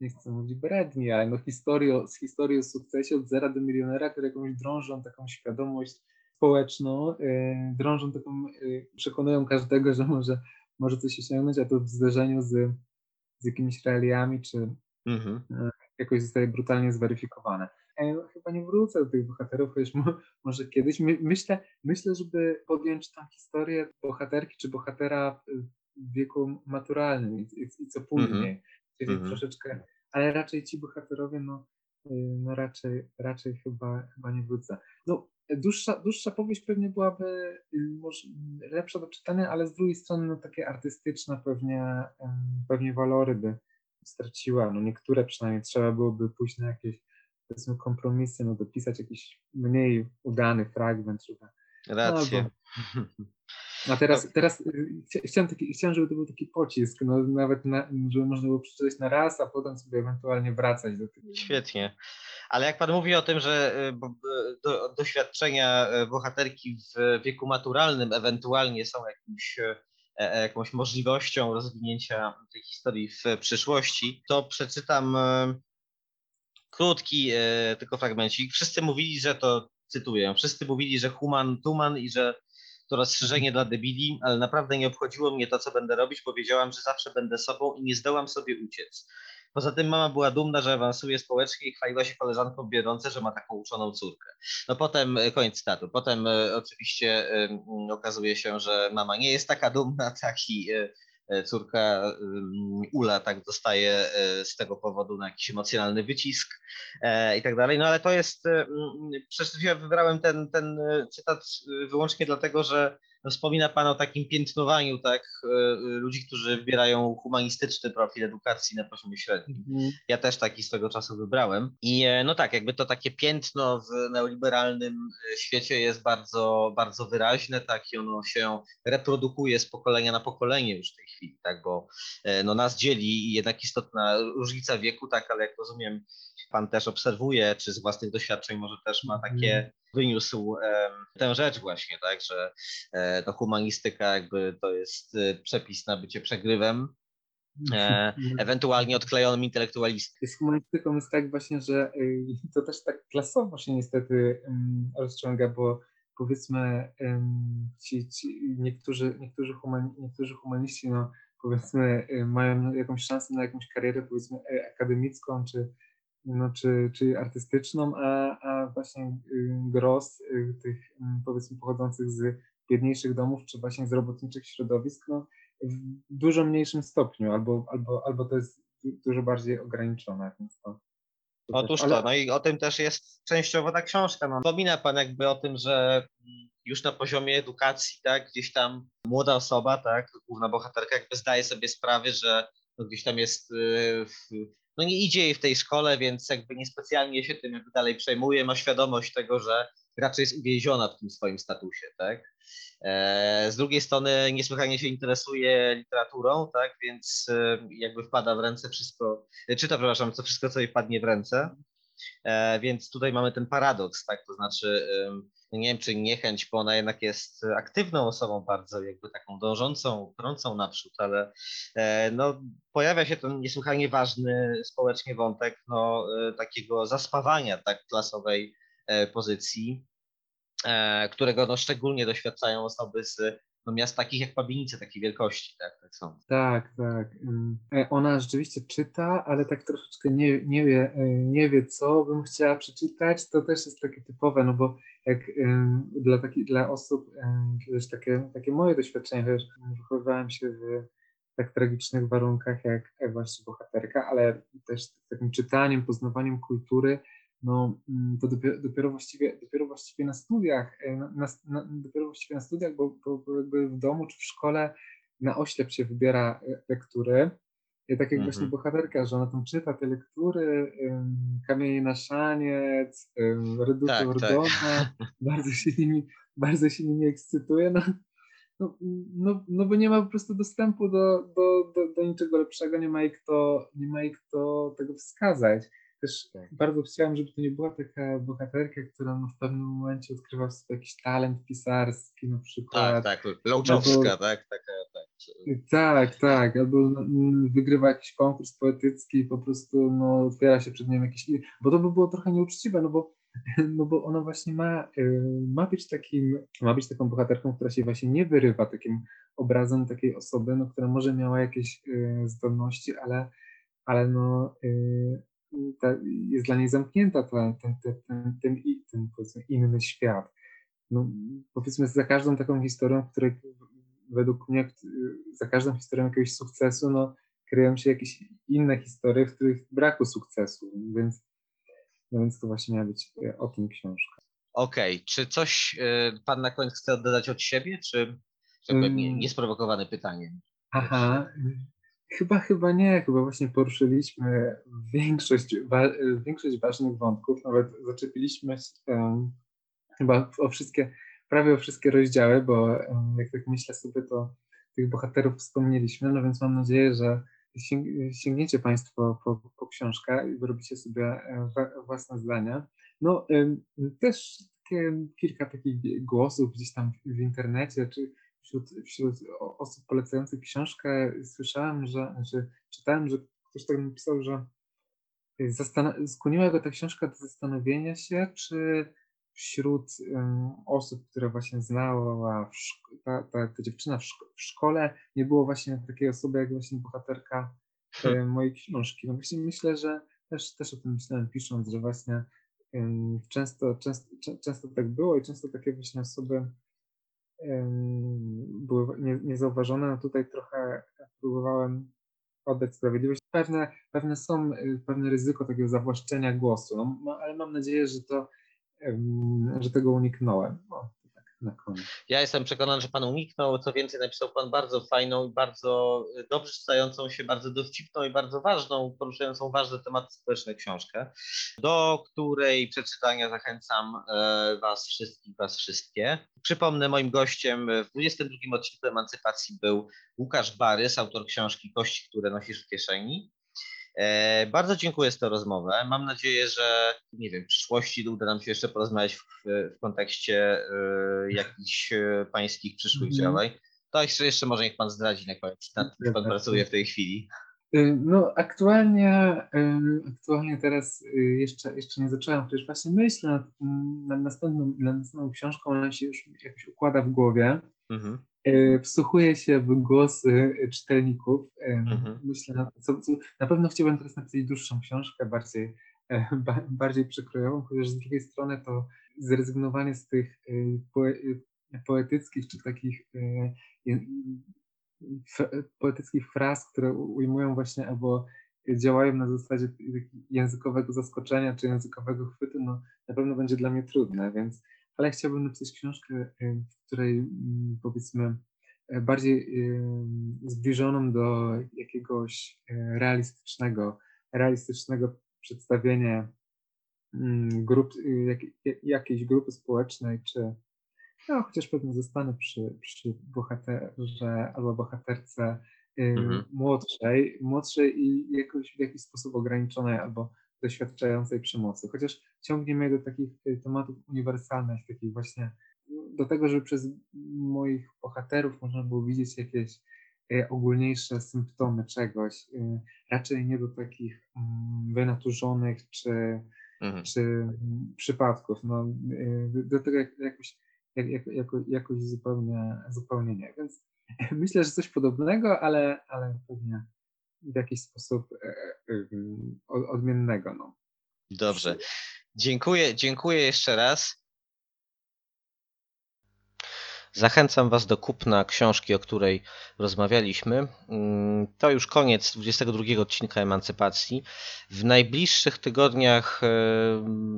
nie chcę mówić bredni, ale no historię, z historii o sukcesie od zera do milionera, które jakąś drążą taką świadomość społeczną, yy, drążą taką, yy, przekonują każdego, że może, może coś osiągnąć, a to w zderzeniu z, z jakimiś realiami, czy mhm. yy, jakoś zostaje brutalnie zweryfikowane. Ja chyba nie wrócę do tych bohaterów, chociaż może kiedyś. My, myślę, myślę, żeby podjąć tą historię bohaterki czy bohatera w wieku maturalnym i, i, i co później. Mhm czyli mhm. troszeczkę, ale raczej ci bohaterowie, no, y, no raczej, raczej chyba, chyba nie wrócę. No, dłuższa, dłuższa powieść pewnie byłaby y, może lepsza do czytania, ale z drugiej strony no, takie artystyczne pewnie, pewnie walory by straciła. No, niektóre przynajmniej trzeba byłoby pójść na jakieś powiedzmy kompromisy, no dopisać jakiś mniej udany fragment, żeby Rację. No, [LAUGHS] A teraz, no. teraz y, chciałem, taki, chciałem, żeby to był taki pocisk, no nawet na, żeby można było przeczytać na raz, a potem sobie ewentualnie wracać do tego. Świetnie. Ale jak pan mówi o tym, że y, do, doświadczenia y, bohaterki w wieku maturalnym ewentualnie są jakimś, e, e, jakąś możliwością rozwinięcia tej historii w przyszłości, to przeczytam krótki tylko fragmencik. Wszyscy mówili, że to cytuję, wszyscy mówili, że human tuman i że to rozszerzenie dla debili, ale naprawdę nie obchodziło mnie to, co będę robić. Powiedziałam, że zawsze będę sobą i nie zdołam sobie uciec. Poza tym mama była dumna, że awansuje społecznie i chwaliła się koleżankom biedące, że ma taką uczoną córkę. No potem, e, koniec statu. Potem e, oczywiście okazuje się, że mama nie jest taka dumna, [LAUGHS] taki E, córka Ula tak dostaje e, z tego powodu na jakiś emocjonalny wycisk e, i tak dalej. No ale to jest, przecież wybrałem ten, ten cytat wyłącznie dlatego, że wspomina Pan o takim piętnowaniu tak, e, e, ludzi, którzy wybierają humanistyczny profil edukacji na poziomie średnim. Mhm. Ja też taki swego czasu wybrałem. I e, no tak, jakby to takie piętno w neoliberalnym świecie jest bardzo, bardzo wyraźne, tak, i ono się reprodukuje z pokolenia na pokolenie już w tej chwili, tak, bo no, nas dzieli jednak istotna różnica wieku, tak, ale jak rozumiem, Pan też obserwuje, czy z własnych doświadczeń może też ma takie mhm wyniósł tę rzecz właśnie, tak, że e, to humanistyka jakby to jest e, przepis na bycie przegrywem, e, [LAUGHS] ewentualnie odklejonym intelektualistą. Z humanistyką jest tak właśnie, że to też tak klasowo się niestety rozciąga, bo powiedzmy ci, ci niektórzy, niektórzy, humani, niektórzy humaniści no, powiedzmy mają jakąś szansę na jakąś karierę powiedzmy akademicką czy no, czy, czy artystyczną, a, a właśnie y, gros y, tych mm, powiedzmy pochodzących z biedniejszych domów, czy właśnie z robotniczych środowisk, no, w dużo mniejszym stopniu, albo, albo, albo to jest dużo bardziej ograniczone. Więc to, Otóż Ale- to, no i o tym też jest częściowo ta książka. No, wspomina pan jakby o tym, że już na poziomie edukacji, tak, gdzieś tam młoda osoba, tak, główna bohaterka jakby zdaje sobie sprawę, że no, gdzieś tam jest, w, no nie idzie jej w tej szkole, więc jakby niespecjalnie się tym jakby dalej przejmuje, ma świadomość tego, że raczej jest uwięziona w tym swoim statusie, tak. E, Z drugiej strony niesłychanie się interesuje literaturą, tak, więc e, jakby wpada w ręce wszystko, e, czyta, przepraszam, co wszystko, co jej padnie w ręce. E, Więc tutaj mamy ten paradoks, tak, to znaczy nie wiem, czy niechęć, bo ona jednak jest aktywną osobą bardzo, jakby taką dążącą, prącą naprzód, ale e, no, pojawia się ten niesłychanie ważny społecznie wątek no, e, takiego zaspawania tak, klasowej e, pozycji, którego no, szczególnie doświadczają osoby z no, miast takich jak Pabienice, takiej wielkości, tak, tak są. Tak, tak. Ona rzeczywiście czyta, ale tak troszeczkę nie, nie, wie, nie wie, co bym chciała przeczytać. To też jest takie typowe, no bo jak ym, dla, taki, dla osób, wiesz, takie, takie moje doświadczenie, wiesz, wychowywałem się w tak tragicznych warunkach jak e, właśnie bohaterka, ale też takim czytaniem, poznawaniem kultury, no mm, to dopiero, dopiero, właściwie, dopiero właściwie na studiach, e, na, na, dopiero właściwie na studiach, bo, bo, bo jakby w domu czy w szkole na oślep się wybiera e, lektury. I tak jak Mhm. właśnie bohaterka, że ona tam czyta te lektury, ym, Kamienie na szaniec, ym, Reduto Tak, tak. Ordona, [LAUGHS] bardzo się nimi, bardzo się nimi ekscytuje, no, no, no, no bo nie ma po prostu dostępu do, do, do, do niczego lepszego, nie ma jej kto, nie ma jej kto tego wskazać. Też Tak. bardzo chciałem, żeby to nie była taka bohaterka, która no w pewnym momencie odkrywa w sobie jakiś talent pisarski na przykład. Tak, tak, No bo- tak, taka, tak. Tak, albo mm, wygrywa jakiś konkurs poetycki i po prostu no, otwiera się przed nią jakiś, bo to by było trochę nieuczciwe, no bo, [LAUGHS] no bo ona właśnie ma, y, ma być takim, ma być taką bohaterką, która się właśnie nie wyrywa takim obrazem takiej osoby, no, która może miała jakieś y, zdolności, ale, ale no, y, ta, jest dla niej zamknięta ta, ten, ten, ten, ten, ten inny świat. No, powiedzmy za każdą taką historią, w której według mnie y, za każdą historią jakiegoś sukcesu, no, kryją się jakieś inne historie, w których braku sukcesu, więc, no więc to właśnie miała być y, o tym książka. Okej, czy coś y, pan na koniec chce dodać od siebie, czy, czy jakby nie, niesprowokowane pytanie? Aha, chyba, chyba nie, chyba właśnie poruszyliśmy większość, wa- większość ważnych wątków, nawet zaczepiliśmy em, chyba o wszystkie, prawie o wszystkie rozdziały, bo jak tak myślę sobie, to tych bohaterów wspomnieliśmy, no więc mam nadzieję, że sięg- sięgniecie Państwo po, po książkę i wyrobicie sobie e, własne zdania. No też kilka takich głosów gdzieś tam w, internecie, czy wśród, wśród osób polecających książkę słyszałem, że, że czytałem, że ktoś tak napisał, że skłoniła go ta książka do zastanowienia się, czy wśród osób, które właśnie znała ta, ta, ta dziewczyna w, szko- w szkole, nie było właśnie takiej osoby jak właśnie bohaterka e, mojej książki. No właśnie myślę, że też, też o tym myślałem pisząc, że właśnie em, często, często, czę- często tak było i często takie właśnie osoby były nie- niezauważone. No tutaj trochę próbowałem oddać sprawiedliwość. Pewne, pewne są, y, pewne ryzyko takiego zawłaszczenia głosu, no, no, ale mam nadzieję, że to, że tego uniknąłem. No, tak na koniec. Ja jestem przekonany, że pan uniknął. Co więcej, napisał pan bardzo fajną i bardzo y, dobrze czytającą się, bardzo dowcipną i bardzo ważną, poruszającą ważne tematy społeczne książkę, do której przeczytania zachęcam e, was wszystkich, was wszystkie. Przypomnę, moim gościem w 22 odcinku Emancypacji był Łukasz Barys, autor książki Kości, które nosisz w kieszeni. E, Bardzo dziękuję za tę rozmowę. Mam nadzieję, że nie wiem, w przyszłości uda nam się jeszcze porozmawiać w, w kontekście e, jakichś e, pańskich przyszłych Mhm. działań. To jeszcze, jeszcze może niech pan zdradzi na koniec, nad czym pan pracuje w tej chwili. Y, No aktualnie, y, aktualnie teraz y, jeszcze, jeszcze nie zacząłem, przecież właśnie myślę nad, mm, nad, następną, nad następną książką, ona się już jakoś układa w głowie. Mhm. Y, Wsłuchuję się w głosy czytelników. y, Mhm. Myślę, na, co, co, na pewno chciałbym teraz napisać dłuższą książkę, bardziej, e, ba, bardziej przekrojową, chociaż z drugiej strony to zrezygnowanie z tych poe, poetyckich czy takich poetyckich fraz, które ujmują właśnie albo działają na zasadzie językowego zaskoczenia czy językowego chwytu, no na pewno będzie dla mnie trudne, więc ale chciałbym napisać książkę, w której mm, powiedzmy bardziej zbliżoną do jakiegoś realistycznego, realistycznego przedstawienia mm, grup, jak, jakiejś grupy społecznej, czy no, chociaż pewnie zostanę przy, przy bohaterze albo bohaterce mhm. młodszej, młodszej i jakoś w jakiś sposób ograniczonej albo doświadczającej przemocy. Chociaż ciągnie mnie do takich y, tematów uniwersalnych, takich właśnie do tego, żeby przez moich bohaterów można było widzieć jakieś y, ogólniejsze symptomy czegoś, y, raczej nie do takich mm, wynaturzonych czy, mhm. czy mm, przypadków. No, do tego jakoś, jak, jako, jakoś zupełnie, zupełnie nie. Więc [LAUGHS] myślę, że coś podobnego, ale, ale pewnie w jakiś sposób e, e, odmiennego. No. Dobrze. Dziękuję, dziękuję jeszcze raz. Zachęcam Was do kupna książki, o której rozmawialiśmy. Mm, to już koniec 22 odcinka Emancypacji. W najbliższych tygodniach e,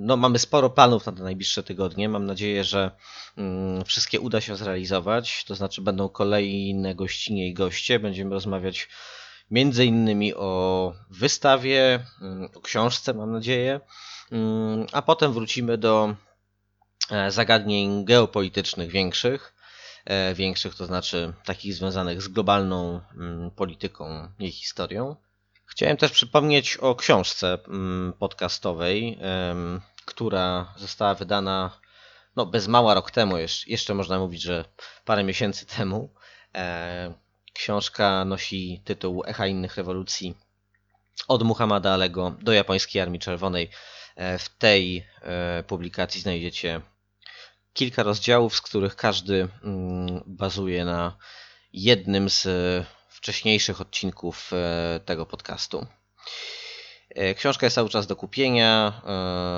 no, mamy sporo planów na te najbliższe tygodnie. Mam nadzieję, że mm, wszystkie uda się zrealizować. To znaczy, będą kolejne gościnie i goście. Będziemy rozmawiać między innymi o wystawie, mm, o książce, mam nadzieję. A potem wrócimy do e, zagadnień geopolitycznych większych. E, większych, to znaczy takich związanych z globalną mm, polityką i historią. Chciałem też przypomnieć o książce mm, podcastowej, która została wydana no, bez mała rok temu, jeszcze można mówić, że parę miesięcy temu. E, książka nosi tytuł Echa innych rewolucji od Muhammada Alego do japońskiej Armii Czerwonej. E, w tej publikacji znajdziecie kilka rozdziałów, z których każdy mm, bazuje na jednym z e, wcześniejszych odcinków e, tego podcastu. E, książka jest cały czas do kupienia.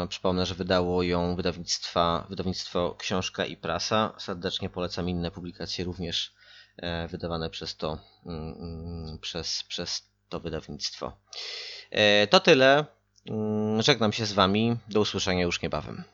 Przypomnę, że wydało ją wydawnictwa, wydawnictwo Książka i Prasa. Serdecznie polecam inne publikacje również wydawane przez to, mm, mm, przez, przez to wydawnictwo. To tyle. Żegnam się z Wami. Do usłyszenia już niebawem.